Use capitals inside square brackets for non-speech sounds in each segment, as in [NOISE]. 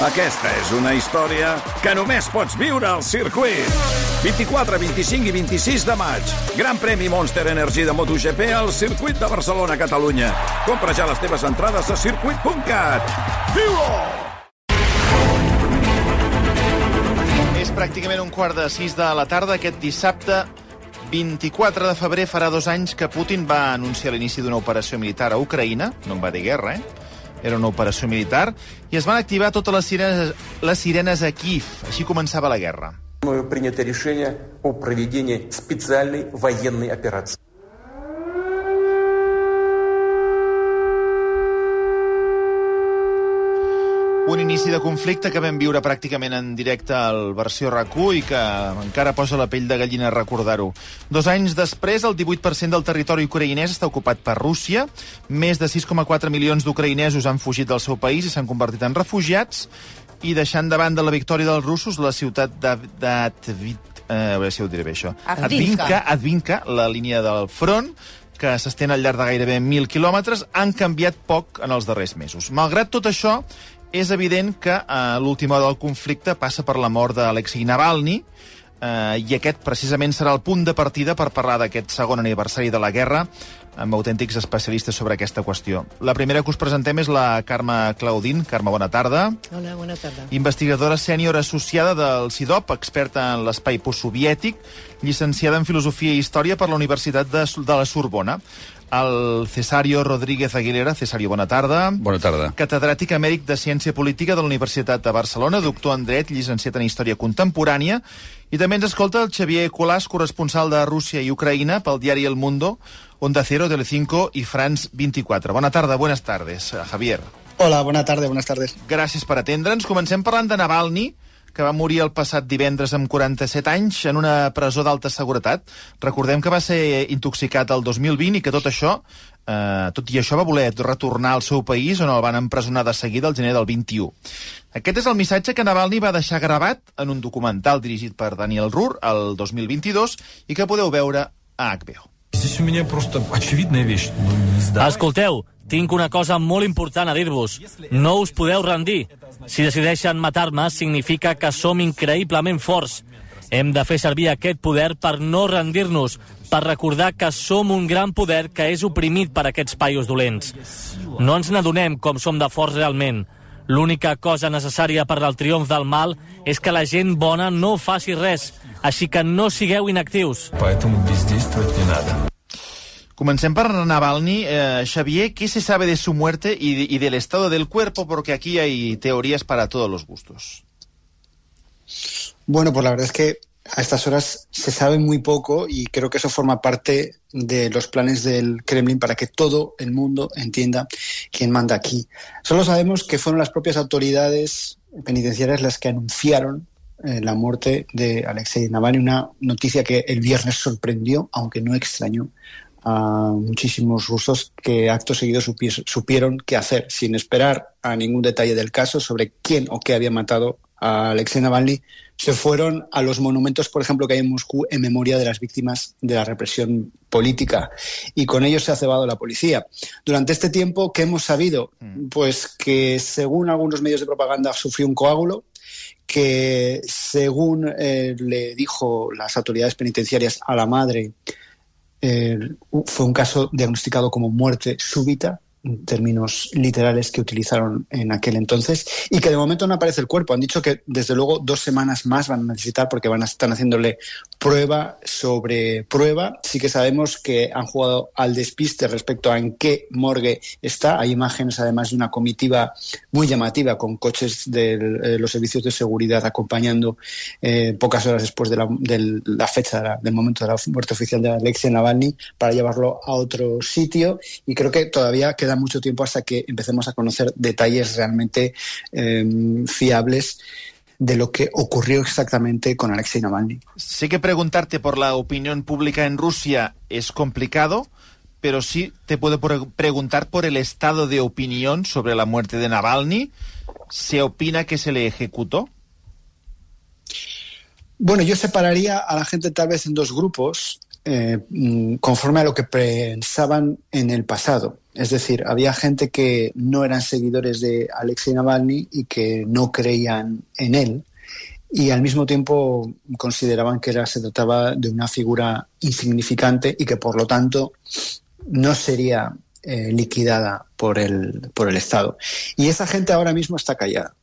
Aquesta és una història que només pots viure al circuit. 24, 25 i 26 de maig. Gran premi Monster Energy de MotoGP al circuit de Barcelona, Catalunya. Compra ja les teves entrades a circuit.cat. Viu-ho! És pràcticament un quart de sis de la tarda aquest dissabte 24 de febrer farà dos anys que Putin va anunciar l'inici d'una operació militar a Ucraïna, no en va dir guerra, eh? Era una operació militar, i es van activar totes les sirenes, les sirenes a Kiev. Així començava la guerra. Мною принято решение о проведении специальной военной операции. Inici de conflicte que vam viure pràcticament en directe al versió rac i que encara posa la pell de gallina recordar-ho. Dos anys després, el 18% del territori ucraïnès està ocupat per Rússia. Més de 6,4 milions d'ucraïnesos han fugit del seu país i s'han convertit en refugiats i deixant davant de la victòria dels russos la ciutat d'Advit... Eh, a veure si ho diré bé, això. Advinka, Advinka, la línia del front, que s'estén al llarg de gairebé 1.000 quilòmetres, han canviat poc en els darrers mesos. Malgrat tot això, és evident que eh, l'última del conflicte passa per la mort d'Alexei Navalny, eh, i aquest precisament serà el punt de partida per parlar d'aquest segon aniversari de la guerra amb autèntics especialistes sobre aquesta qüestió. La primera que us presentem és la Carme Claudín. Carme, bona tarda. Hola, bona tarda. Investigadora sènior associada del CIDOP, experta en l'espai postsoviètic, llicenciada en Filosofia i Història per la Universitat de, de la Sorbona. El Cesario Rodríguez Aguilera. Cesario, bona tarda. Bona tarda. Catedràtic emèric de Ciència Política de la Universitat de Barcelona, doctor en Dret, llicenciat en Història Contemporània, i també ens escolta el Xavier Colàs, corresponsal de Rússia i Ucraïna pel diari El Mundo, Onda Cero, Telecinco i France 24. Bona tarda, buenas tardes, eh, Javier. Hola, bona tarda, buenas tardes. Gràcies per atendre'ns. Comencem parlant de Navalny, que va morir el passat divendres amb 47 anys en una presó d'alta seguretat. Recordem que va ser intoxicat el 2020 i que tot això, Eh, tot i això, va voler retornar al seu país on el van empresonar de seguida el gener del 21. Aquest és el missatge que Navalny va deixar gravat en un documental dirigit per Daniel Rur el 2022 i que podeu veure a HBO. Escolteu, tinc una cosa molt important a dir-vos. No us podeu rendir. Si decideixen matar-me, significa que som increïblement forts. Hem de fer servir aquest poder per no rendir-nos, per recordar que som un gran poder que és oprimit per aquests paios dolents. No ens n'adonem com som de forts realment. L'única cosa necessària per al triomf del mal és que la gent bona no faci res, així que no sigueu inactius. Comencem per Navalny. Eh, Xavier, què se sabe de su muerte y, de, y del estado del cuerpo? Porque aquí hay teorías para todos los gustos. Bueno, pues la verdad es que a estas horas se sabe muy poco y creo que eso forma parte de los planes del Kremlin para que todo el mundo entienda quién manda aquí. Solo sabemos que fueron las propias autoridades penitenciarias las que anunciaron eh, la muerte de Alexei Navalny, una noticia que el viernes sorprendió, aunque no extrañó a muchísimos rusos que acto seguido supi- supieron qué hacer, sin esperar a ningún detalle del caso sobre quién o qué había matado a Alexei Navalny, se fueron a los monumentos, por ejemplo, que hay en Moscú en memoria de las víctimas de la represión política. Y con ello se ha cebado la policía. Durante este tiempo, ¿qué hemos sabido? Pues que, según algunos medios de propaganda, sufrió un coágulo, que según eh, le dijo las autoridades penitenciarias a la madre, eh, fue un caso diagnosticado como muerte súbita, términos literales que utilizaron en aquel entonces, y que de momento no aparece el cuerpo. Han dicho que desde luego dos semanas más van a necesitar porque van a estar haciéndole prueba sobre prueba. Sí que sabemos que han jugado al despiste respecto a en qué morgue está. Hay imágenes además de una comitiva muy llamativa con coches de eh, los servicios de seguridad acompañando eh, pocas horas después de la, de la fecha de la- del momento de la muerte oficial de Alexei Navalny para llevarlo a otro sitio y creo que todavía queda mucho tiempo hasta que empecemos a conocer detalles realmente eh, fiables de lo que ocurrió exactamente con Alexei Navalny. Sé que preguntarte por la opinión pública en Rusia es complicado, pero sí te puedo pre- preguntar por el estado de opinión sobre la muerte de Navalny. ¿Se opina que se le ejecutó? Bueno, yo separaría a la gente tal vez en dos grupos, eh, mm, conforme a lo que pensaban en el pasado. Es decir, había gente que no eran seguidores de Alexei Navalny y que no creían en él y al mismo tiempo consideraban que era, se trataba de una figura insignificante y que por lo tanto no sería eh, liquidada por el, por el Estado. Y esa gente ahora mismo está callada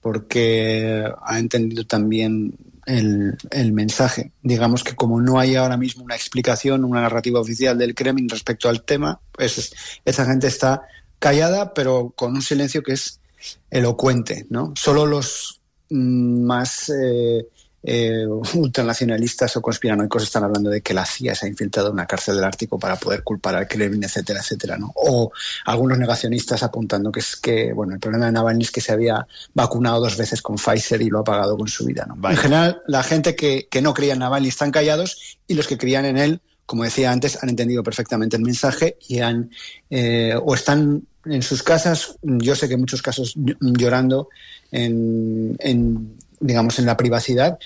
porque ha entendido también el, el, mensaje. Digamos que como no hay ahora mismo una explicación, una narrativa oficial del Kremlin respecto al tema, pues esa gente está callada, pero con un silencio que es elocuente, ¿no? Solo los mm, más eh, eh, ultranacionalistas o conspiranoicos están hablando de que la CIA se ha infiltrado en una cárcel del Ártico para poder culpar al Kremlin, etcétera, etcétera, ¿no? O algunos negacionistas apuntando que es que, bueno, el problema de Navalny es que se había vacunado dos veces con Pfizer y lo ha pagado con su vida, ¿no? En general, la gente que, que no creía en Navalny están callados y los que creían en él, como decía antes, han entendido perfectamente el mensaje y han, eh, o están en sus casas, yo sé que en muchos casos llorando en, en digamos, en la privacidad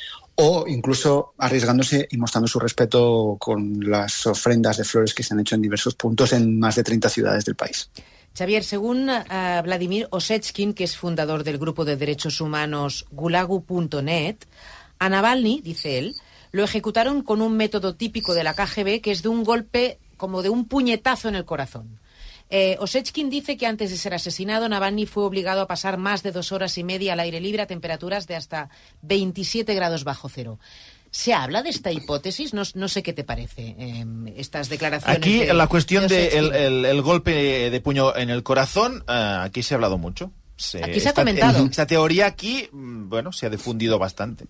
o incluso arriesgándose y mostrando su respeto con las ofrendas de flores que se han hecho en diversos puntos en más de 30 ciudades del país. Xavier, según uh, Vladimir Osechkin, que es fundador del grupo de derechos humanos gulagu.net, a Navalny, dice él, lo ejecutaron con un método típico de la KGB, que es de un golpe como de un puñetazo en el corazón. Eh, Osechkin dice que antes de ser asesinado, Navalny fue obligado a pasar más de dos horas y media al aire libre a temperaturas de hasta 27 grados bajo cero. ¿Se habla de esta hipótesis? No, no sé qué te parece eh, estas declaraciones. Aquí de, la cuestión de del de el, el golpe de puño en el corazón, uh, aquí se ha hablado mucho. Se, aquí se ha comentado. Esta teoría aquí, mm, bueno, se ha difundido bastante.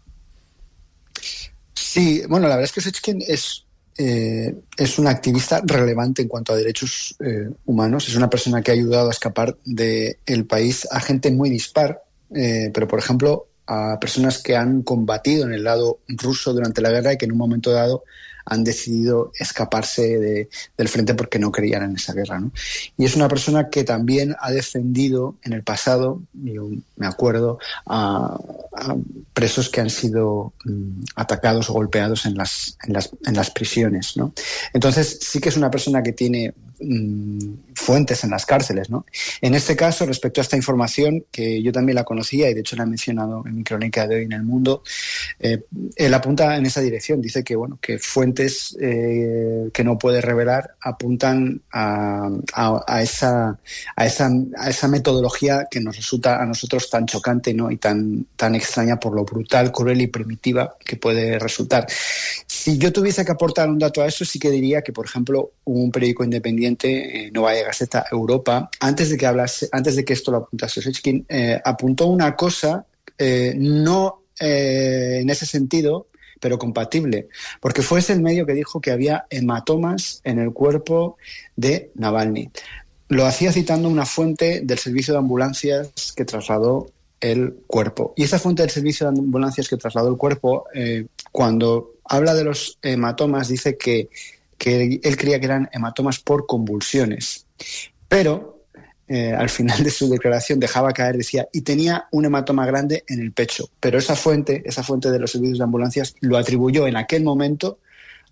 Sí, bueno, la verdad es que Sechkin es eh, es una activista relevante en cuanto a derechos eh, humanos. Es una persona que ha ayudado a escapar del el país a gente muy dispar, eh, pero por ejemplo a personas que han combatido en el lado ruso durante la guerra y que en un momento dado han decidido escaparse de, del frente porque no creían en esa guerra. ¿no? Y es una persona que también ha defendido en el pasado, yo me acuerdo, a, a presos que han sido um, atacados o golpeados en las, en las, en las prisiones. ¿no? Entonces sí que es una persona que tiene um, fuentes en las cárceles. ¿no? En este caso, respecto a esta información, que yo también la conocía y de hecho la he mencionado en mi crónica de hoy en el mundo, eh, él apunta en esa dirección. Dice que, bueno, que fuentes eh, que no puede revelar apuntan a, esa, metodología que nos resulta a nosotros tan chocante ¿no? y tan, tan extraña por lo brutal, cruel y primitiva que puede resultar. Si yo tuviese que aportar un dato a eso, sí que diría que, por ejemplo, un periódico independiente, eh, Novaya Gazeta Europa, antes de que hablase, antes de que esto lo apuntase Sechkin, eh, apuntó una cosa eh, no eh, en ese sentido, pero compatible, porque fue ese el medio que dijo que había hematomas en el cuerpo de Navalny. Lo hacía citando una fuente del servicio de ambulancias que trasladó el cuerpo. Y esa fuente del servicio de ambulancias que trasladó el cuerpo, eh, cuando habla de los hematomas, dice que, que él creía que eran hematomas por convulsiones. Pero eh, al final de su declaración dejaba caer, decía, y tenía un hematoma grande en el pecho. Pero esa fuente, esa fuente de los servicios de ambulancias, lo atribuyó en aquel momento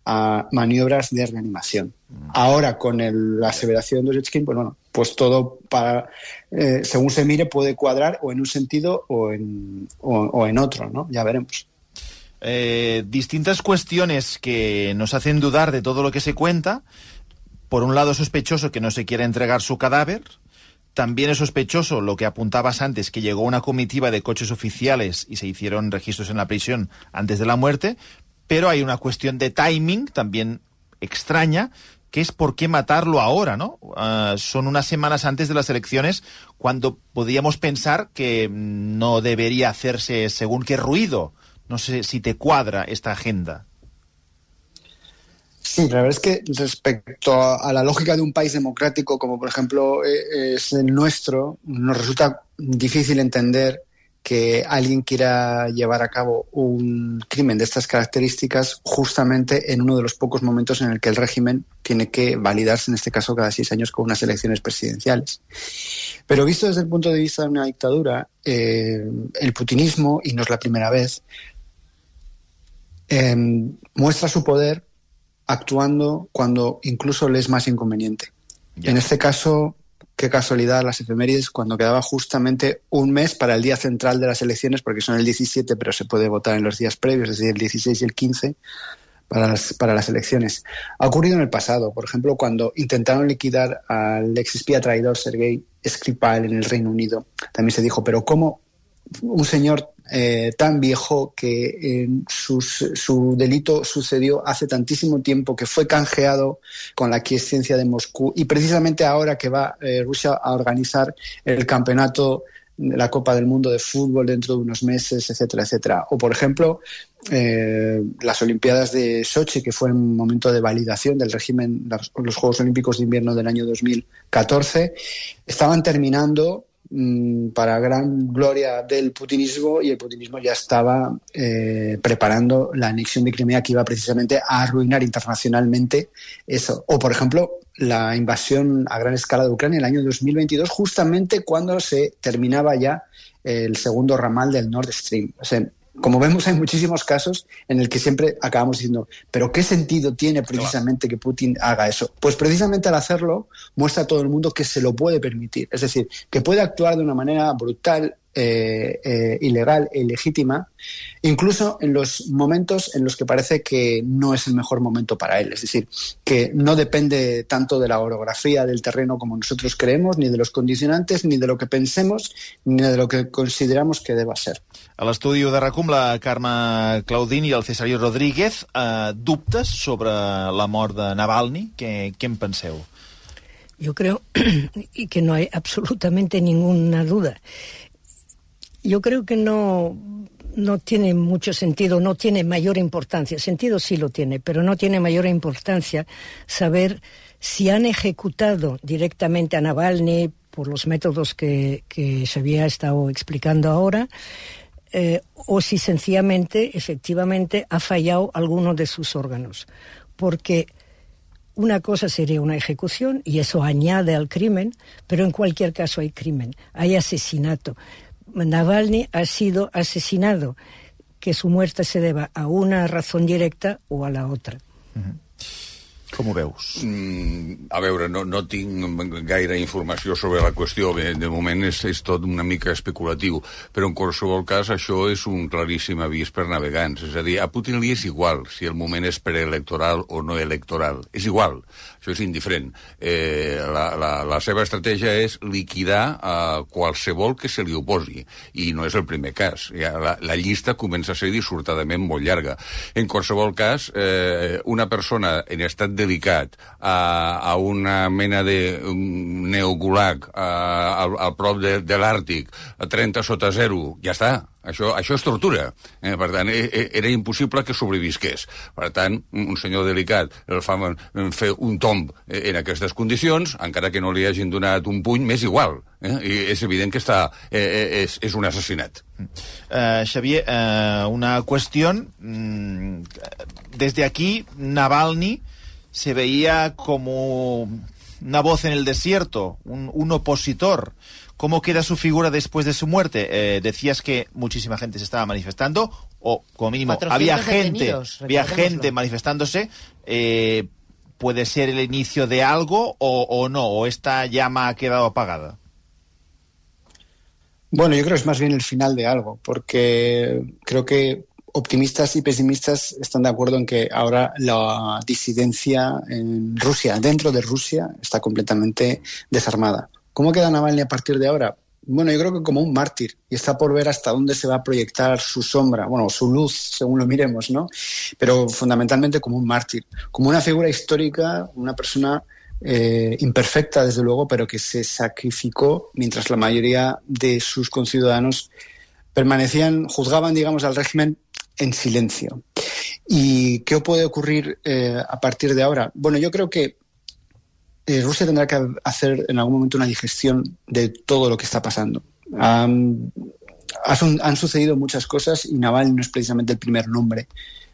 a maniobras de reanimación. Ahora, con el, la aseveración de Osechkin, pues bueno, pues todo para, eh, según se mire, puede cuadrar o en un sentido o en, o, o en otro, ¿no? Ya veremos. Eh, distintas cuestiones que nos hacen dudar de todo lo que se cuenta. Por un lado, sospechoso que no se quiera entregar su cadáver. También es sospechoso lo que apuntabas antes, que llegó una comitiva de coches oficiales y se hicieron registros en la prisión antes de la muerte. Pero hay una cuestión de timing también extraña, que es por qué matarlo ahora, ¿no? Uh, son unas semanas antes de las elecciones cuando podíamos pensar que no debería hacerse según qué ruido. No sé si te cuadra esta agenda. Sí, la verdad es que respecto a, la lógica de un país democrático como por ejemplo eh, es el nuestro, nos resulta difícil entender que alguien quiera llevar a cabo un crimen de estas características justamente en uno de los pocos momentos en el que el régimen tiene que validarse, en este caso cada seis años, con unas elecciones presidenciales. Pero visto desde el punto de vista de una dictadura, eh, el putinismo, y no es la primera vez, eh, muestra su poder actuando cuando incluso le es más inconveniente. En este caso, qué casualidad las efemérides cuando quedaba justamente un mes para el día central de las elecciones, porque son el 17, pero se puede votar en los días previos, es decir, el 16 y el 15 para las, para las elecciones. Ha ocurrido en el pasado, por ejemplo, cuando intentaron liquidar al ex espía traidor Sergei Skripal en el Reino Unido. También se dijo, pero ¿cómo un señor eh, tan viejo que su delito sucedió hace tantísimo tiempo, que fue canjeado con la quiescencia de Moscú y precisamente ahora que va eh, Rusia a organizar el campeonato la Copa del Mundo de fútbol dentro de unos meses, etcétera, etcétera. O, por ejemplo, eh, las Olimpiadas de Sochi, que fue un momento de validación del régimen, los Juegos Olímpicos de Invierno del año 2014, estaban terminando mm, para gran gloria del putinismo y el putinismo ya estaba eh, preparando la anexión de Crimea que iba precisamente a arruinar internacionalmente eso. O, por ejemplo, la invasión a gran escala de Ucrania en el año 2022, justamente cuando se terminaba ya el segundo ramal del Nord Stream. O sea, como vemos, hay muchísimos casos en el que siempre acabamos diciendo, pero ¿qué sentido tiene precisamente que Putin haga eso? Pues precisamente al hacerlo muestra a todo el mundo que se lo puede permitir. Es decir, que puede actuar de una manera brutal, eh, eh, ilegal e ilegítima, incluso en los momentos en los que parece que no es el mejor momento para él. Es decir, que no depende tanto de la orografía del terreno como nosotros creemos, ni de los condicionantes, ni de lo que pensemos, ni de lo que consideramos que deba ser. A l'estudi de RACUM, la Carme Claudín i el Cesario Rodríguez, eh, dubtes sobre la mort de Navalny? Què, què en penseu? Yo creo [CLEARS THROAT] y que no hay absolutamente ninguna duda. Yo creo que no, no tiene mucho sentido, no tiene mayor importancia. Sentido sí lo tiene, pero no tiene mayor importancia saber si han ejecutado directamente a Navalny por los métodos que, que se había estado explicando ahora, eh, o si sencillamente, efectivamente, ha fallado alguno de sus órganos. Porque una cosa sería una ejecución y eso añade al crimen, pero en cualquier caso hay crimen, hay asesinato. Navalny ha sido asesinado, que su muerte se deba a una razón directa o a la otra. Com ho veus? Mm, a veure, no, no tinc gaire informació sobre la qüestió. Bé, de moment és, és tot una mica especulatiu, però en qualsevol cas això és un claríssim avís per navegants. És a dir, a Putin li és igual si el moment és preelectoral o no electoral. És igual, això és indiferent. Eh, la, la, la seva estratègia és liquidar a qualsevol que se li oposi, i no és el primer cas. Ja, la, la llista comença a ser dissortadament molt llarga. En qualsevol cas, eh, una persona en estat delicat a, a una mena de um, neogulag a, al, al prop de, de l'Àrtic, a 30 sota zero, ja està. Això, això és tortura. Eh? Per tant, e, e, era impossible que sobrevisqués. Per tant, un senyor delicat el fa fer un tomb en aquestes condicions, encara que no li hagin donat un puny, m'és igual. Eh? I és evident que està, eh, és, és un assassinat. Uh, Xavier, uh, una qüestió. Mm, desde aquí, Navalny se veía como una voz en el desierto, un, un opositor. ¿Cómo queda su figura después de su muerte? Eh, decías que muchísima gente se estaba manifestando, o como mínimo 400 había gente, había gente manifestándose. Eh, ¿Puede ser el inicio de algo o, o no? ¿O esta llama ha quedado apagada? Bueno, yo creo que es más bien el final de algo, porque creo que optimistas y pesimistas están de acuerdo en que ahora la disidencia en Rusia, dentro de Rusia, está completamente desarmada. ¿Cómo queda Navalny a partir de ahora? Bueno, yo creo que como un mártir y está por ver hasta dónde se va a proyectar su sombra, bueno, su luz, según lo miremos, ¿no? Pero fundamentalmente como un mártir, como una figura histórica, una persona eh, imperfecta, desde luego, pero que se sacrificó mientras la mayoría de sus conciudadanos permanecían, juzgaban, digamos, al régimen en silencio. ¿Y qué puede ocurrir eh, a partir de ahora? Bueno, yo creo que eh, Rusia tendrá que hacer en algún momento una digestión de todo lo que está pasando. Han, sucedido muchas cosas y Navalny no es precisamente el primer nombre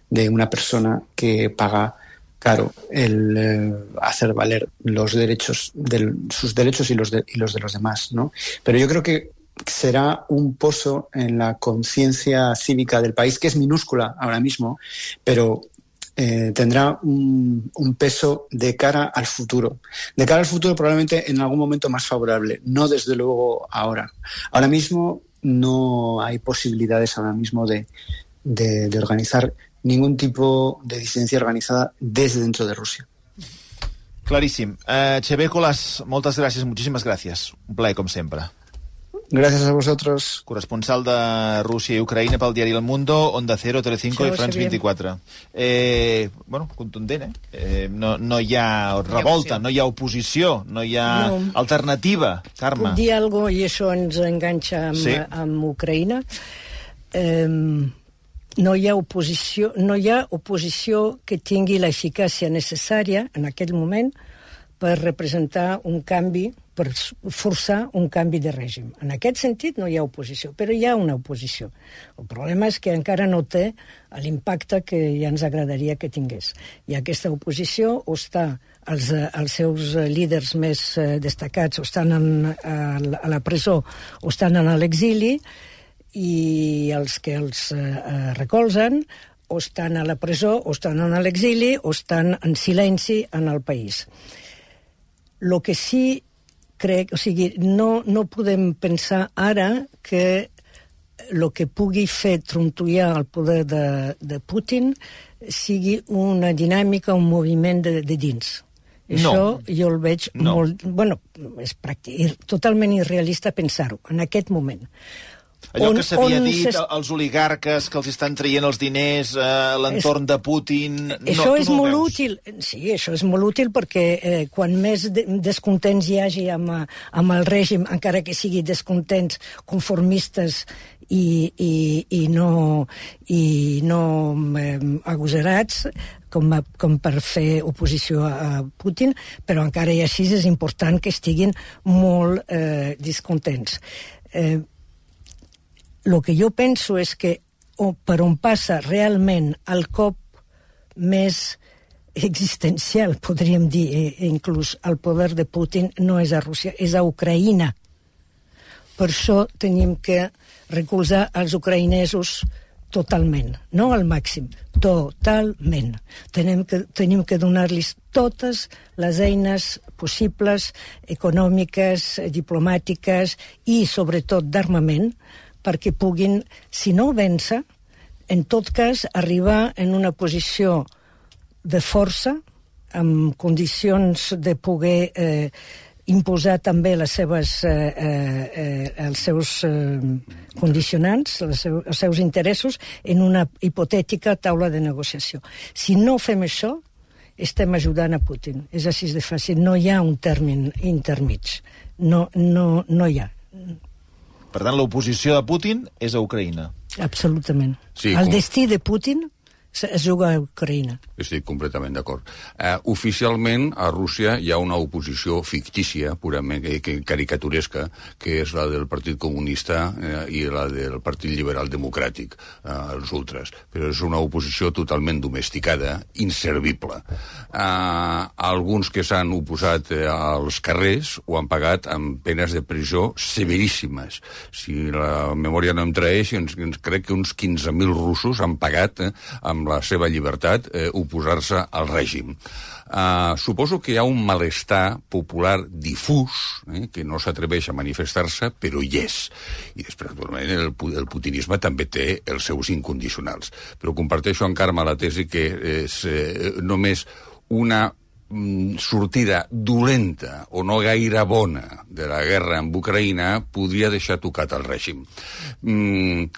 de una persona que paga caro el eh, hacer valer los derechos de sus derechos y los de, y los de los demás, ¿no? Pero yo creo que será un pozo en la conciencia cívica del país que es minúscula ahora mismo, pero eh, tendrá un, peso de cara al futuro. De cara al futuro probablemente en algún momento más favorable, no desde luego ahora. Ahora mismo no hay posibilidades ahora mismo de, organizar ningún tipo de disidencia organizada desde dentro de Rusia. Claríssim. Uh, Xavier Colàs, moltes gràcies, moltíssimes gràcies. Un plaer, com sempre. Gracias a vosotros. Corresponsal de Rússia i Ucraïna pel diari El Mundo, Onda Cero, Telecinco Això i France sabíem. 24. Eh, bueno, contundent, eh? eh no, no hi ha revolta, no hi ha oposició, no hi ha No. alternativa. Carme. Puc dir alguna i això ens enganxa amb, Sí. amb Ucraïna. Eh, no hi ha oposició, no hi ha oposició que tingui l'eficàcia necessària en aquell moment per representar un canvi, per forçar un canvi de règim. En aquest sentit no hi ha oposició, però hi ha una oposició. El problema és que encara no té l'impacte que ja ens agradaria que tingués. I aquesta oposició o està els, els seus líders més eh, destacats o estan en, a, a la presó o estan en l'exili i els que els eh, eh, recolzen o estan a la presó o estan en l'exili o estan en silenci en el país. Lo que sí crec, o sigui, no, no podem pensar ara que el que pugui fer trontollar el poder de, de Putin sigui una dinàmica, un moviment de, de dins. No. Això jo el veig No. molt... Bueno, és pràctic, totalment irrealista pensar-ho, en aquest moment. Allò On- que s'havia dit, els oligarques que els estan traient els diners a l'entorn de Putin... Això no, és no molt veus. útil. Sí, això és molt útil perquè eh, quan més de, descontents hi hagi amb, eh, amb el règim, encara que sigui descontents, conformistes i, i, i no, i no eh, agosarats, com, a, com per fer oposició a, a Putin, però encara i així és important que estiguin molt eh, descontents. Eh, el que jo penso és que o, per on passa realment el cop més existencial, [LAUGHS] podríem dir, eh, inclús el poder de Putin, no és a Rússia, és a Ucraïna. Per això tenim que recolzar els ucraïnesos totalment, no al màxim, totalment. Tenim que, tenim que donar-los totes les eines possibles, econòmiques, diplomàtiques i, sobretot, d'armament, perquè puguin, si no vèncer, en tot cas, arribar en una posició de força, amb condicions de poder eh, imposar també les seves, eh, eh, eh, els seus eh, condicionants, els seus, els seus interessos, en una hipotètica taula de negociació. Si no fem això, estem ajudant a Putin. És així de fàcil. No hi ha un terme intermig. No, no, no hi ha. Per tant, l'oposició de Putin és a Ucraïna. Absolutament. Sí, el com- destí de Putin es juga a Ucraïna. Estic completament d'acord. Uh, oficialment, a Rússia hi ha una oposició fictícia, purament eh, que, caricaturesca, que és la del Partit Comunista eh, i la del Partit Liberal Democràtic, uh, els ultras. Però és una oposició totalment domesticada, inservible. Uh, alguns que s'han oposat eh, als carrers ho han pagat amb penes de presó severíssimes. Si la memòria no em traeix, ens crec que uns 15.000 russos han pagat eh, amb la seva llibertat eh, oposar-se al règim. Uh, suposo que hi ha un malestar popular difús, eh, que no s'atreveix a manifestar-se, però hi és. I després, naturalment, el, el putinisme també té els seus incondicionals. Però comparteixo amb Carme la tesi que és eh, només una mm, sortida dolenta o no gaire bona de la guerra amb Ucraïna podria deixar tocat el règim. Mm,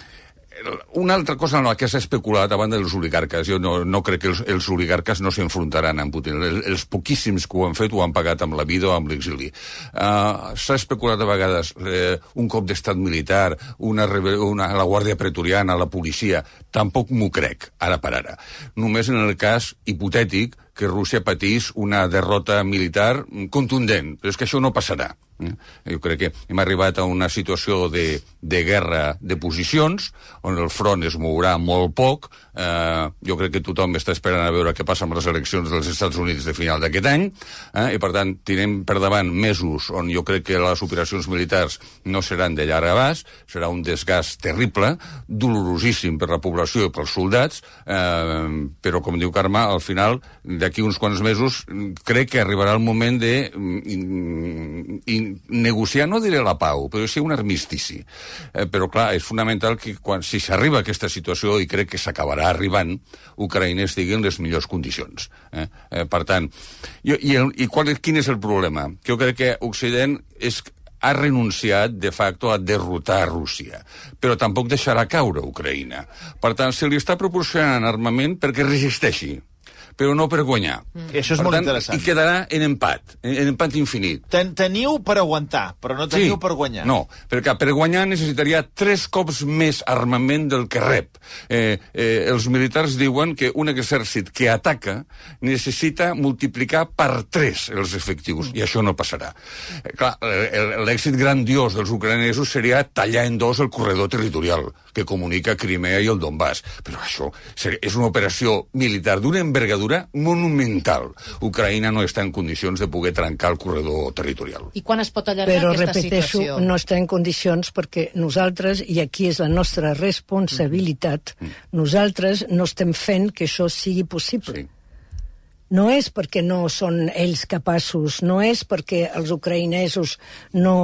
una altra cosa en la que s'ha especulat davant dels oligarques, jo no, no crec que els, els oligarques no s'enfrontaran amb Putin. Els, els poquíssims que ho han fet ho han pagat amb la vida o amb l'exili. Uh, s'ha especulat a vegades eh, un cop d'estat militar, una, una, la Guàrdia Pretoriana, la policia. Tampoc m'ho crec, ara per ara. Només en el cas hipotètic que Rússia patís una derrota militar contundent. Però és que això no passarà. Eh? Jo crec que hem arribat a una situació de, de guerra de posicions, on el front es mourà molt poc. Eh, jo crec que tothom està esperant a veure què passa amb les eleccions dels Estats Units de final d'aquest any, eh, i per tant tindrem per davant mesos on jo crec que les operacions militars no seran de llarg abast, serà un desgast terrible, dolorosíssim per la població i pels soldats, eh, però com diu Carme, al final, d'aquí uns quants mesos, crec que arribarà el moment de mm, in, negociar, no diré la pau, però sí un armistici. Eh, però clar, és fonamental que quan, si s'arriba a aquesta situació, i crec que s'acabarà arribant, Ucraïna estigui en les millors condicions. Eh? Eh, per tant, jo, i, el, i qual, quin és el problema? Jo crec que Occident és ha renunciat de facto a derrotar Rússia, però tampoc deixarà caure Ucraïna. Per tant, se li està proporcionant armament perquè resisteixi però no per guanyar. Mm. Això és per molt tant, interessant. I quedarà en empat, en, en empat infinit. Ten teniu per aguantar, però no teniu Sí. per guanyar. No, perquè per guanyar necessitaria tres cops més armament del que rep. Eh, eh, els militars diuen que un exèrcit que ataca necessita multiplicar per tres els efectius, i això no passarà. Eh, clar, eh, l'èxit grandiós dels ucranesos seria tallar en dos el corredor territorial que comunica Crimea i el Donbass. Però això és una operació militar d'una envergadura monumental. Ucraïna no està en condicions de poder trencar el corredor territorial. I quan es pot allargar Però, aquesta repeteixo, situació? no està en condicions perquè nosaltres, i aquí és la nostra responsabilitat, nosaltres no estem fent que això sigui possible. Sí. No és perquè no són ells capaços, no és perquè els ucraïnesos no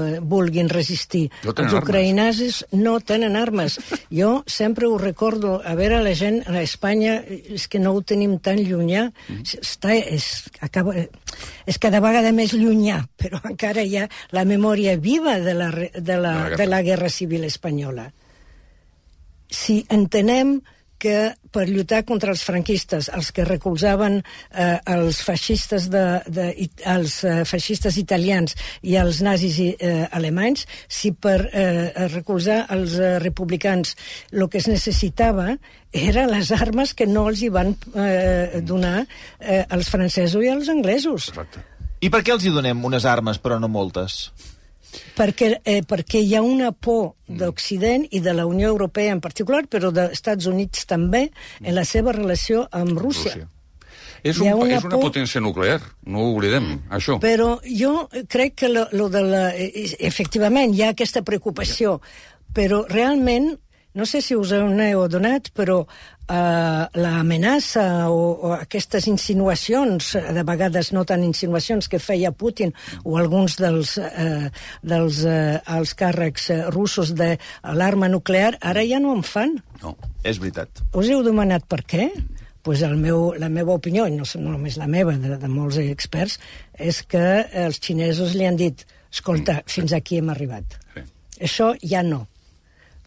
eh, vulguin resistir. No els armes. ucraïnesos no tenen armes. Jo sempre ho recordo, a veure, la gent a Espanya és que no ho tenim tan llunyà, està, és, acaba, és cada vegada més llunyà, però [LAUGHS] encara hi ha la memòria viva de la, de la, De la guerra. de la guerra civil espanyola si entenem que per lluitar contra els franquistes, els que recolzaven eh, els feixistes de, de, els eh, feixistes italians i els nazis eh, alemanys, si per eh, recolzar els eh, republicans el que es necessitava eren les armes que no els hi van eh, donar eh, als francesos i als anglesos. Exacte. I per què els hi donem unes armes, però no moltes? Perquè, eh, perquè hi ha una por d'Occident i de la Unió Europea en particular, però dels Estats Units també, en la seva relació amb Rússia. Rússia. És, un, una és una por- potència nuclear, no ho oblidem, això. Però jo crec que lo, lo de la... eh, Efectivament, hi ha aquesta preocupació, però realment, no sé si us heu adonat, però eh, l'amenaça o, o aquestes insinuacions, de vegades no tan insinuacions que feia Putin o alguns dels, eh, dels eh, els càrrecs russos de l'arma nuclear, ara ja no en fan. No. És veritat. Us heu demanat per què? Pues el meu, la meva opinió, i no, no només la meva, de, de molts experts, és que els xinesos li han dit escolta, fins aquí hem arribat. Sí. Això ja no.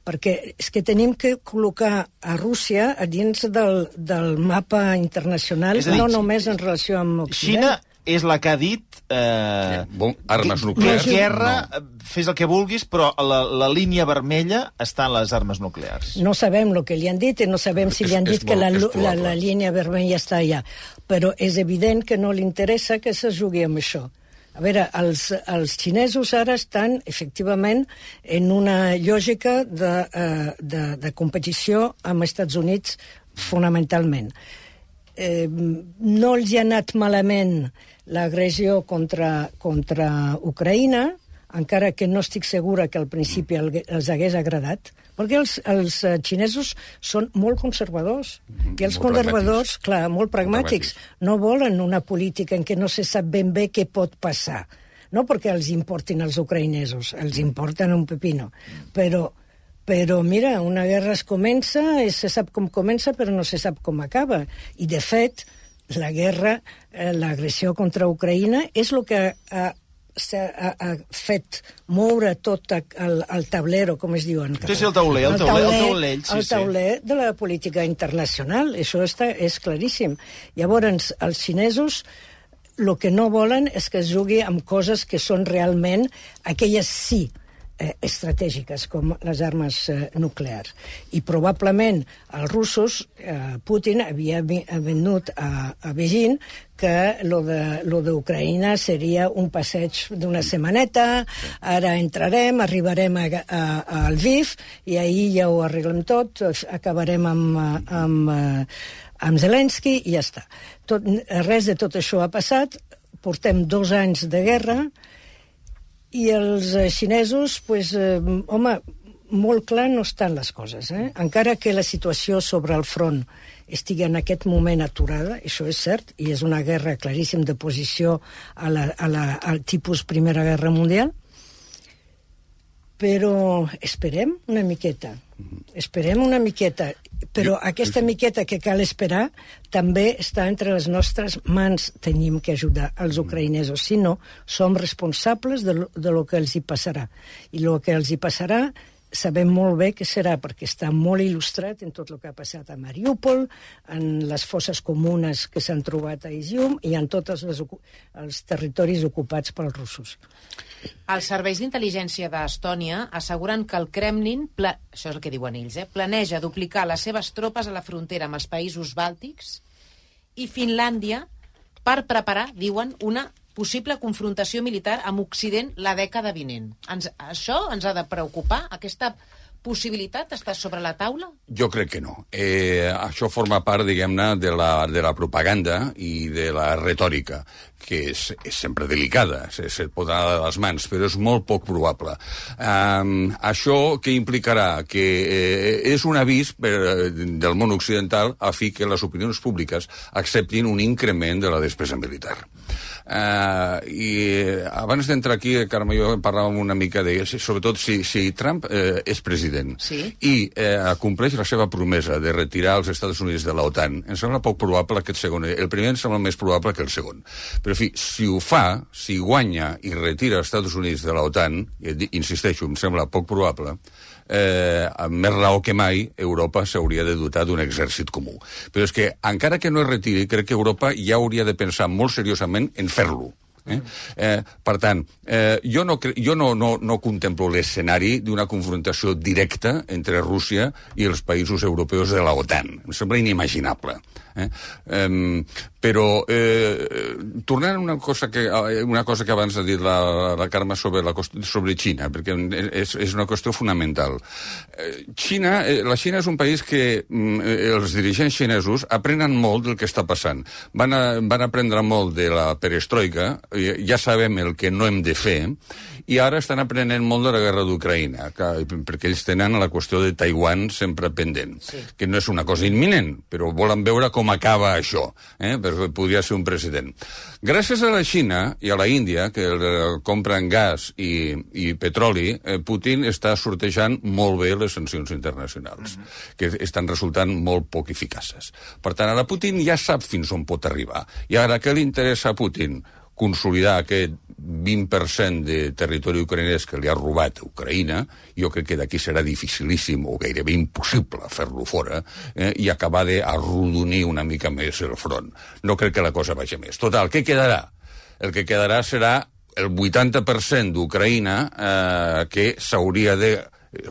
Perquè és que tenim que col·locar a Rússia a dins del, del mapa internacional, dir, no només en relació amb Occident. Xina és la que ha dit... Eh, Bon, armes nuclears, Guerra, no. eh, fes el que vulguis, però la, la línia vermella està en les armes nuclears. No sabem el que li han dit i no sabem si És- li han dit que la, molt- és la, probable. la línia vermella està allà. Però és evident que no li interessa que se jugui amb això. A veure, els, els xinesos ara estan, efectivament, en una lògica de, eh, de, de competició amb els Estats Units, fonamentalment. Eh, no els ha anat malament l'agressió contra, contra Ucraïna, encara que no estic segura que al principi el- els hagués agradat, perquè els, els eh, xinesos són molt conservadors. I els molt conservadors, pragmàtics. clar, molt pragmàtics, no volen una política en què no se sap ben bé què pot passar. No perquè els importin els ucraïnesos, els importen un pepino, però però mira, una guerra es comença, se sap com comença, però no se sap com acaba. I, de fet, la guerra, eh, l'agressió contra Ucraïna, és el que ha, s'ha- ha, ha fet moure tot el, el tablero, com es diu en català. Sí, sí, el tauler, el tauler, el taulell, sí, el sí. tauler de la política internacional. Això està, és claríssim. Llavors, els xinesos el que no volen és que es jugui amb coses que són realment aquelles sí eh, estratègiques com les armes eh, nuclears. I probablement els russos, eh, Putin havia vi- ha venut a, a Beijing que lo de lo seria un passeig d'una setmaneta, ara entrarem, arribarem a, a, a Lviv i ahir ja ho arreglem tot, acabarem amb, eh, amb, eh, amb Zelensky i ja està. Tot, res de tot això ha passat, portem dos anys de guerra i els eh, xinesos, pues, eh, home, molt clar no estan les coses. Eh? Encara que la situació sobre el front estigui en aquest moment aturada, això és cert, i és una guerra claríssim de posició a la, a la, al tipus Primera Guerra Mundial, però esperem una miqueta. Esperem una miqueta. Però aquesta miqueta que cal esperar també està entre les nostres mans. Tenim que ajudar els ucraïnesos. Si no, som responsables de lo, de lo que els hi passarà. I el que els hi passarà sabem molt bé que serà, perquè està molt il·lustrat en tot el que ha passat a Mariupol, en les fosses comunes que s'han trobat a Izium i en tots ocu- els territoris ocupats pels russos. Els serveis d'intel·ligència d'Estònia asseguren que el Kremlin, pla... això és el que diuen ells, eh, planeja duplicar les seves tropes a la frontera amb els països bàltics i Finlàndia per preparar, diuen, una possible confrontació militar amb Occident la dècada vinent. Ens, això ens ha de preocupar? Aquesta possibilitat està sobre la taula? Jo crec que no. Eh, això forma part, diguem-ne, de, la, de la propaganda i de la retòrica, que és, és sempre delicada, se, se pot anar de les mans, però és molt poc probable. Um, això que implicarà? Que eh, és un avís per, eh, del món occidental a fi que les opinions públiques acceptin un increment de la despesa militar. Uh, I abans d'entrar aquí, Carme, jo parlàvem una mica de... Sobretot si, si Trump eh, és president Sí. i eh, compleix la seva promesa de retirar els Estats Units de l'OTAN, em sembla poc probable aquest segon. El primer em sembla més probable que el segon. Però, en fi, si ho fa, si guanya i retira els Estats Units de l'OTAN, insisteixo, em sembla poc probable, eh, amb més raó que mai, Europa s'hauria de dotar d'un exèrcit comú. Però és que, encara que no es retiri, crec que Europa ja hauria de pensar molt seriosament en fer-lo. Eh? Eh, per tant, eh, jo, no, jo no, no, no contemplo l'escenari d'una confrontació directa entre Rússia i els països europeus de la OTAN. Em sembla inimaginable. Eh? Eh, però, eh, tornant a una cosa que, una cosa que abans ha dit la, la Carme sobre, la, sobre Xina, perquè és, és una qüestió fonamental. Eh, Xina, eh, la Xina és un país que mm, eh, els dirigents xinesos aprenen molt del que està passant. Van, a, van aprendre molt de la perestroika, ja sabem el que no hem de fer, i ara estan aprenent molt de la guerra d'Ucraïna, perquè ells tenen la qüestió de Taiwan sempre pendent, sí. que no és una cosa imminent, però volen veure com acaba això, eh? perquè podria ser un president. Gràcies a la Xina i a la Índia, que compren gas i, i petroli, eh, Putin està sortejant molt bé les sancions internacionals, mm -hmm. que estan resultant molt poc eficaces. Per tant, ara Putin ja sap fins on pot arribar. I ara, què li interessa a Putin? Consolidar aquest 20% de territori ucraïnès que li ha robat a Ucraïna, jo crec que d'aquí serà dificilíssim o gairebé impossible fer-lo fora eh, i acabar d'arrodonir una mica més el front. No crec que la cosa vagi més. Total, què quedarà? El que quedarà serà el 80% d'Ucraïna eh, que s'hauria de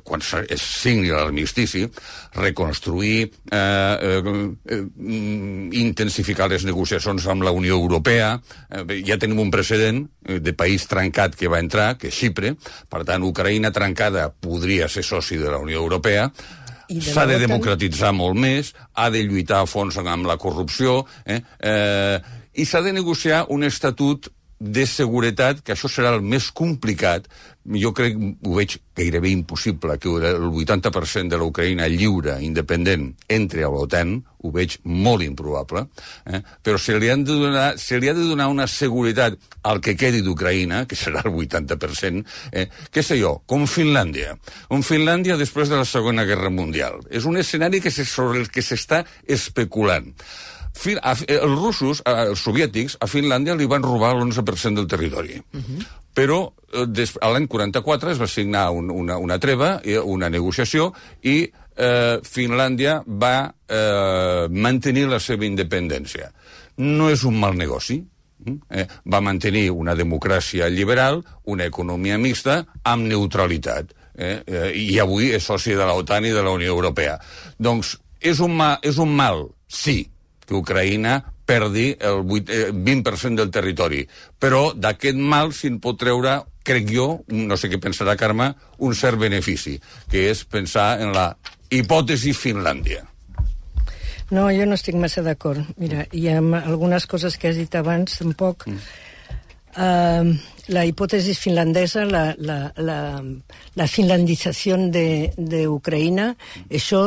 quan se- es signi l'armistici, reconstruir, eh, eh, eh, mm, intensificar les negociacions amb la Unió Europea. Eh, ja tenim un precedent eh, de país trencat que va entrar, que és Xipre. Per tant, Ucraïna trencada podria ser soci de la Unió Europea. S'ha de democratitzar molt més, ha de lluitar a fons amb la corrupció, eh? Eh, i s'ha de negociar un estatut de seguretat, que això serà el més complicat. Jo crec, ho veig gairebé impossible, que el 80% de l'Ucraïna lliure, independent, entre a l'OTAN, ho veig molt improbable, eh? però se li, han de donar, se li ha de donar una seguretat al que quedi d'Ucraïna, que serà el 80%, eh? què sé jo, com Finlàndia. Com Finlàndia després de la Segona Guerra Mundial. És un escenari que se, sobre el que s'està especulant. Fin, a, eh, els russos, eh, els soviètics, a Finlàndia li van robar l'11% del territori. Uh -huh. Però eh, des, a l'any 44 es va signar un, una, una treva, eh, una negociació, i eh, Finlàndia va eh, mantenir la seva independència. No és un mal negoci, Eh, va mantenir una democràcia liberal, una economia mixta, amb neutralitat. Eh? Eh, I avui és soci de la OTAN i de la Unió Europea. Doncs és un, ma, és un mal, sí, que Ucraïna perdi el 8, eh, 20% del territori. Però d'aquest mal se'n pot treure, crec jo, no sé què pensarà Carme, un cert benefici, que és pensar en la hipòtesi Finlàndia. No, jo no estic massa d'acord. Mira, hi ha algunes coses que has dit abans, tampoc... Mm. Uh, la hipòtesi finlandesa, la, la, la, la finlandització d'Ucraïna, això,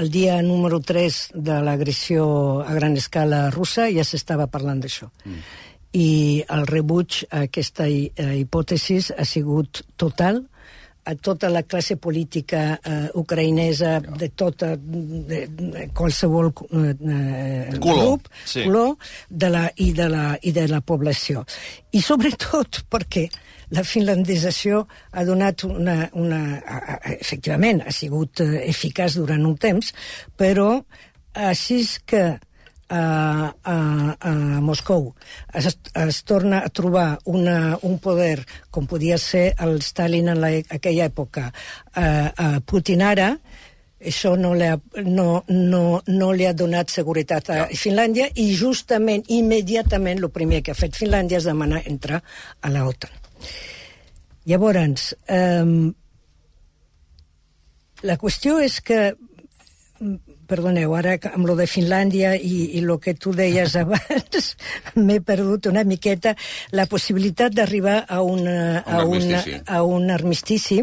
el dia número 3 de l'agressió a gran escala russa, ja s'estava parlant d'això. Mm. I el rebuig a aquesta hipòtesi ha sigut total, a tota la classe política eh, ucraïnesa de tota de, de qualsevol eh, Color, grup, sí. color de la, i, de la, i de la població. I sobretot [LAUGHS] perquè la finlandització ha donat una... una a, a, efectivament, ha sigut eh, eficaç durant un temps, però així que a, a, a Moscou. Es, es torna a trobar una, un poder com podia ser el Stalin en la, aquella època. A, a Putin ara això no li, ha, no, no, no li ha donat seguretat a Finlàndia i justament, immediatament, el primer que ha fet Finlàndia és demanar entrar a la OTAN. Llavors, eh, la qüestió és que perdoneu, ara amb lo de Finlàndia i, i lo que tu deies [LAUGHS] abans, m'he perdut una miqueta la possibilitat d'arribar a, una, a, Un una, a un armistici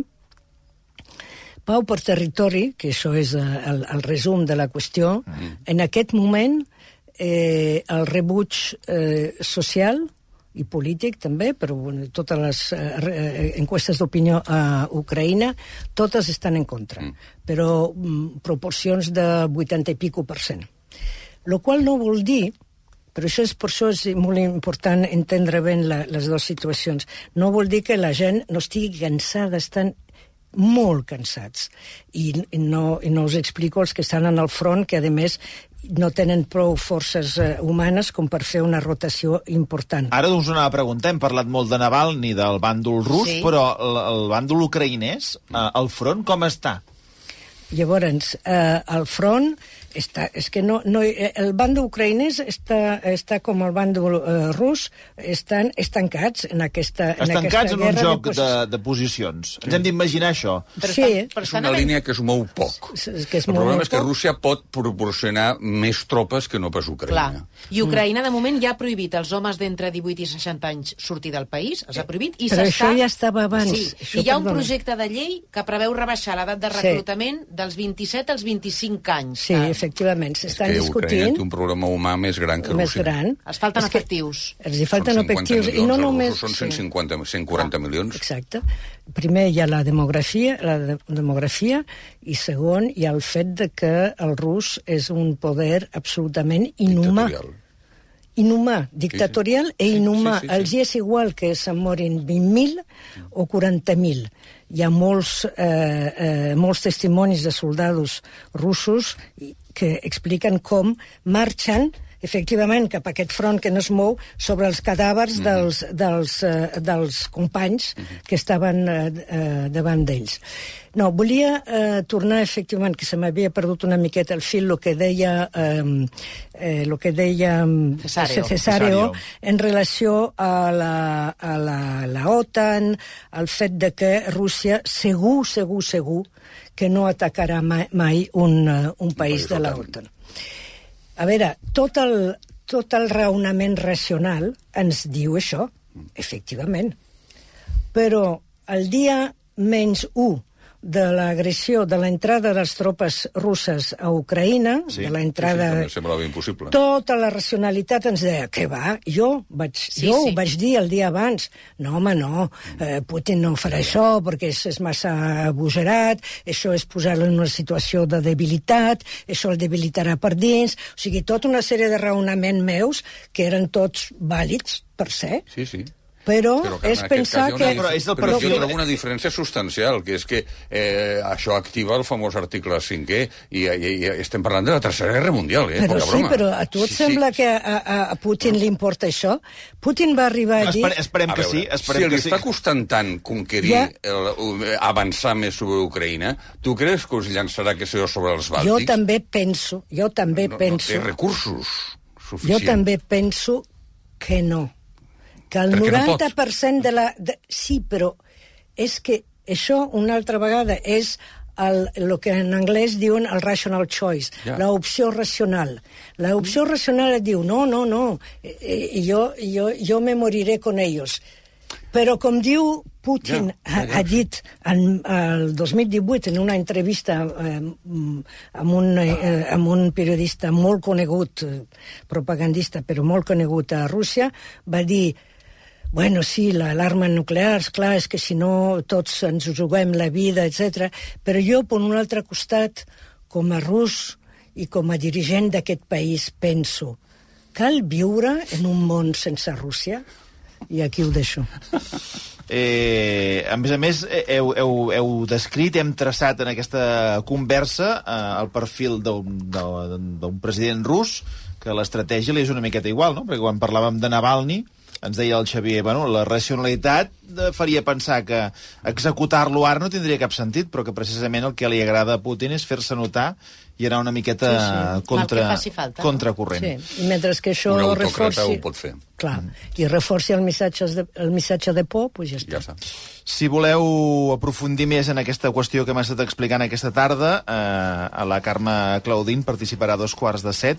Pau per territori, que això és eh, el, el resum de la qüestió, mm. en aquest moment eh, el rebuig eh, social i polític també, però bueno, totes les eh, re- enquestes d'opinió a Ucraïna, totes estan en contra, mm. però mm, proporcions de 80 i pico per cent. Lo qual no vol dir però això és, per això és molt important entendre ben la, les dues situacions. No vol dir que la gent no estigui cansada, estan molt cansats. I, i, no, I no us explico els que estan en el front, que a més no tenen prou forces eh, humanes com per fer una rotació important. Ara us ho anava a preguntar, hem parlat molt de Navalny, del bàndol rus, Sí. però el, el bàndol ucraïnès, eh, el front com està? Llavors, eh, el front està, és que no, no, eh, el bàndol ucraïnès està, està com el bàndol eh, rus, estan estancats en aquesta, en Estancats aquesta en un guerra joc de, de, de posicions. Ens hem d'imaginar això. Però Sí. estan, però És una línia que es mou poc. És que es el problema és que poc. Rússia pot proporcionar més tropes que no pas Clar. Ucraïna. I Ucraïna, de moment, ja ha prohibit als homes d'entre 18 i 60 anys sortir del país, els ha prohibit, i Però això ja estava abans. Sí, Això, i hi ha un perdona. projecte de llei que preveu rebaixar l'edat de Sí. Dels 27 als 25 anys. Sí, Ah, efectivament, s'estan que Ucraïna discutint té un problema humà més gran que més Rússia. gran. Els falten És efectius. Els hi falten Són 50 efectius. milions, I no només... són 150, 140 milions. Exacte. Primer hi ha la demografia, la de demografia i segon hi ha el fet de que el rus és un poder absolutament inhumà. Dictatorial. Inhumà, dictatorial Sí, e inhumà. sí, sí, sí. Els hi és igual que se'n morin 20.000 o 40.000. Hi ha molts, eh, eh, molts testimonis de soldats russos que expliquen com marxen efectivament cap a aquest front que no es mou sobre els cadàvers Mhm. dels, dels, eh, dels companys que estaven eh, eh, davant d'ells. No, volia eh, tornar, efectivament, que se m'havia perdut una miqueta el fil, el que deia, eh, eh, lo que deia mm. Cesáreo, Cesáreo. en relació a la, a la, la OTAN, al fet de que Rússia segur, segur, segur que no atacarà mai, mai un, eh, un país país de la OTAN. OTAN. A veure, tot el, tot el raonament racional ens diu això, efectivament. Però el dia menys 1 de l'agressió, de l'entrada de les tropes russes a Ucraïna, Sí, de la Sí, entrada... també semblava impossible. Tota la racionalitat ens deia, què va? Jo, vaig, Sí, sí, jo sí. ho vaig dir el dia abans. No, home, no, eh, Putin no farà això perquè és, és massa abuserat, això és posar-lo en una situació de debilitat, això el debilitarà per dins... O sigui, tota una sèrie de raonaments meus que eren tots vàlids per ser. Sí, sí. Però, Però és pensar que... una, Però és el però jo trobo una diferència substancial, que és que eh, això activa el famós article 5è i, i, i estem parlant de la Tercera Guerra Mundial, eh? Però Poca sí, broma. però a tu et Sí, sembla sí. que a, a, Putin li importa això? Putin va arribar a dir... Esper, esperem A que sí, esperem si li que sí. està costant tant conquerir, Ja. el, eh, avançar més sobre Ucraïna, tu creus que us llançarà que això sobre els Jo bàltics? també penso, jo també no, penso... No té recursos Jo suficients. també penso que no. Que el Perquè no pot. 90% de la... De, sí, però és que això, una altra vegada, és el, el que en anglès diuen el rational choice, Ja. la opció racional. La opció racional et diu, no, no, no, eh, eh, jo, jo, jo me moriré con ellos. Però, com diu Putin, ja. ha, ha dit en, el 2018 en una entrevista eh, amb, un, eh, amb un periodista molt conegut, eh, propagandista, però molt conegut a Rússia, va dir bueno, sí, l'alarma nuclear, clar, és que si no tots ens juguem la vida, etc. Però jo, per un altre costat, com a rus i com a dirigent d'aquest país, penso, cal viure en un món sense Rússia? I aquí ho deixo. [LAUGHS] Eh, a més a més, eh, heu, heu, heu descrit, hem traçat en aquesta conversa eh, el perfil d'un president rus, que l'estratègia li és una miqueta igual, no? Perquè quan parlàvem de Navalny, ens deia el Xavier, bueno, la racionalitat eh, faria pensar que executar-lo ara no tindria cap sentit, però que precisament el que li agrada a Putin és fer-se notar i anar una miqueta Sí, sí. contra, falta, contracorrent. Sí, i mentre que això Un reforci... ho pot fer. Clar, i reforci el missatge de, el missatge de por, doncs ja està. Ja està. Si voleu aprofundir més en aquesta qüestió que hem estat explicant aquesta tarda, eh, a la Carme Claudín participarà a dos quarts de set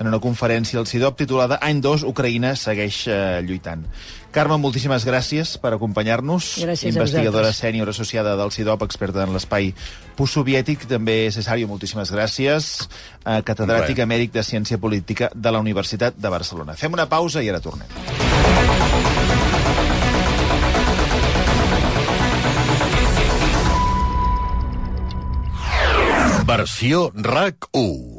en una conferència al CIDOP titulada Any 2, Ucraïna segueix eh, lluitant. Carme, moltíssimes gràcies per acompanyar-nos. Investigadora sènior associada del CIDOP, experta en l'espai postsoviètic. També, Cesario, moltíssimes gràcies. Eh, catedràtic Bé. emèric de Ciència Política de la Universitat de Barcelona. Fem una pausa i ara tornem. Versió RAC 1.